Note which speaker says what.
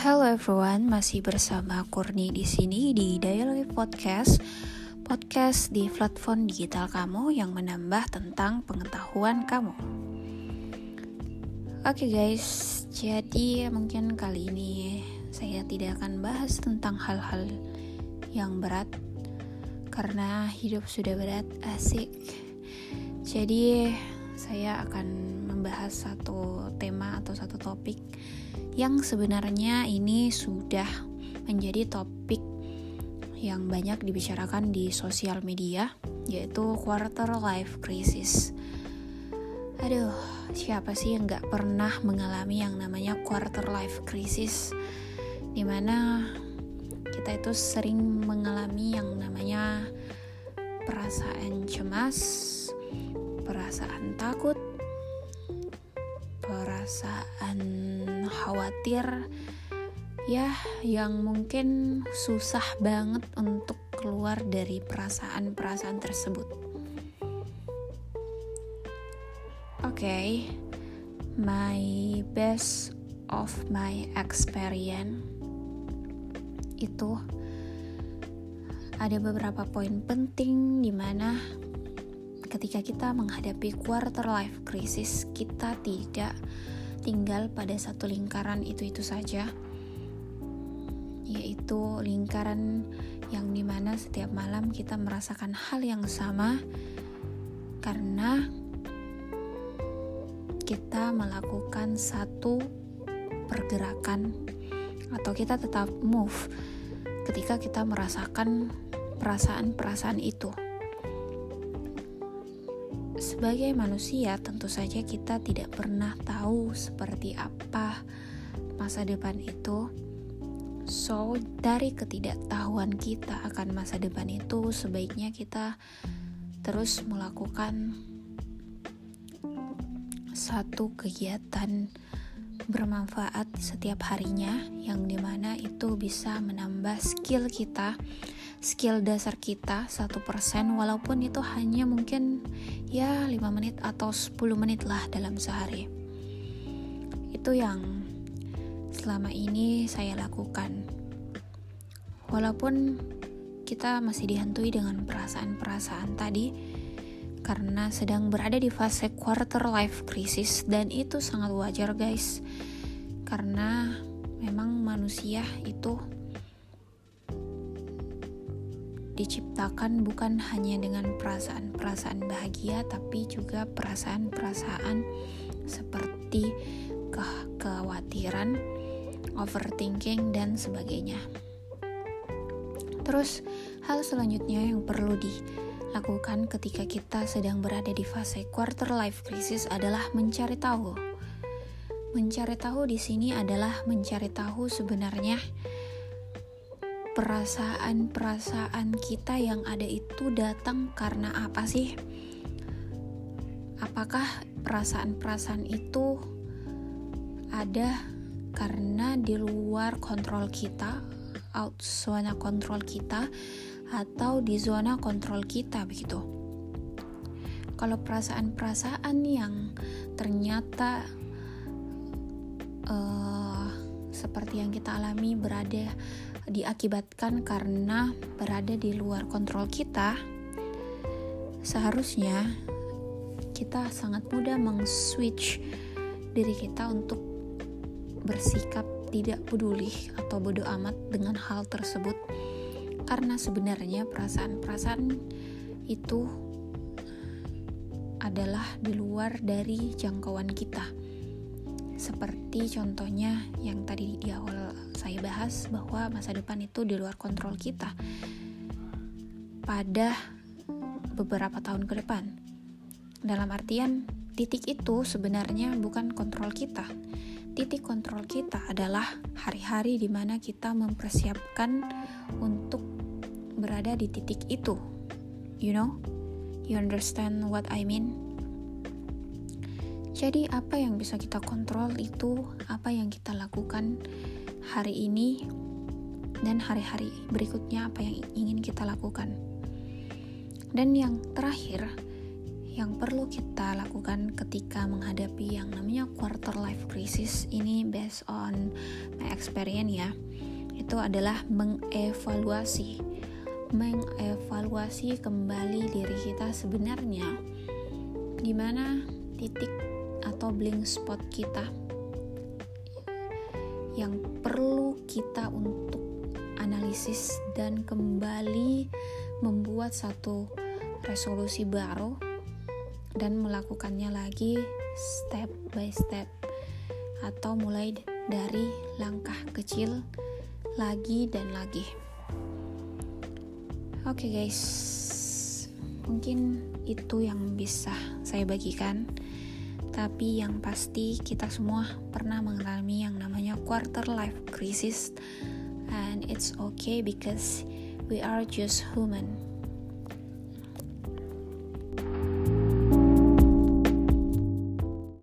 Speaker 1: Hello everyone, masih bersama Kurni di sini di Daily Podcast. Podcast di platform digital kamu yang menambah tentang pengetahuan kamu. Oke okay guys, jadi mungkin kali ini saya tidak akan bahas tentang hal-hal yang berat karena hidup sudah berat, asik. Jadi saya akan membahas satu tema atau satu topik yang sebenarnya ini sudah menjadi topik yang banyak dibicarakan di sosial media yaitu quarter life crisis. Aduh, siapa sih yang gak pernah mengalami yang namanya quarter life crisis? Di mana kita itu sering mengalami yang namanya perasaan cemas, perasaan takut, perasaan khawatir ya yang mungkin susah banget untuk keluar dari perasaan-perasaan tersebut. Oke, okay, my best of my experience itu ada beberapa poin penting di mana ketika kita menghadapi quarter life crisis, kita tidak tinggal pada satu lingkaran itu-itu saja, yaitu lingkaran yang di mana setiap malam kita merasakan hal yang sama karena kita melakukan satu pergerakan atau kita tetap move ketika kita merasakan perasaan-perasaan itu sebagai manusia, tentu saja kita tidak pernah tahu seperti apa masa depan itu. So, dari ketidaktahuan kita akan masa depan itu, sebaiknya kita terus melakukan satu kegiatan bermanfaat setiap harinya, yang di mana itu bisa menambah skill kita skill dasar kita satu persen walaupun itu hanya mungkin ya 5 menit atau 10 menit lah dalam sehari. Itu yang selama ini saya lakukan. Walaupun kita masih dihantui dengan perasaan-perasaan tadi karena sedang berada di fase quarter life crisis dan itu sangat wajar guys. Karena memang manusia itu diciptakan bukan hanya dengan perasaan-perasaan bahagia tapi juga perasaan-perasaan seperti ke kekhawatiran, overthinking dan sebagainya. Terus hal selanjutnya yang perlu dilakukan ketika kita sedang berada di fase quarter life crisis adalah mencari tahu. Mencari tahu di sini adalah mencari tahu sebenarnya perasaan-perasaan kita yang ada itu datang karena apa sih? Apakah perasaan-perasaan itu ada karena di luar kontrol kita, out zona kontrol kita, atau di zona kontrol kita begitu? Kalau perasaan-perasaan yang ternyata uh, seperti yang kita alami berada diakibatkan karena berada di luar kontrol kita, seharusnya kita sangat mudah meng-switch diri kita untuk bersikap tidak peduli atau bodoh amat dengan hal tersebut. Karena sebenarnya perasaan-perasaan itu adalah di luar dari jangkauan kita. Seperti contohnya yang tadi di awal saya bahas bahwa masa depan itu di luar kontrol kita pada beberapa tahun ke depan. Dalam artian titik itu sebenarnya bukan kontrol kita. Titik kontrol kita adalah hari-hari di mana kita mempersiapkan untuk berada di titik itu. You know? You understand what I mean? Jadi, apa yang bisa kita kontrol itu apa yang kita lakukan hari ini dan hari-hari berikutnya, apa yang ingin kita lakukan. Dan yang terakhir, yang perlu kita lakukan ketika menghadapi yang namanya quarter life crisis ini based on my experience ya itu adalah mengevaluasi mengevaluasi kembali diri kita sebenarnya di mana titik atau blank spot kita yang perlu kita untuk analisis dan kembali membuat satu resolusi baru dan melakukannya lagi step by step atau mulai dari langkah kecil lagi dan lagi. Oke okay guys, mungkin itu yang bisa saya bagikan. Tapi yang pasti kita semua pernah mengalami yang namanya quarter life crisis. And it's okay because we are just human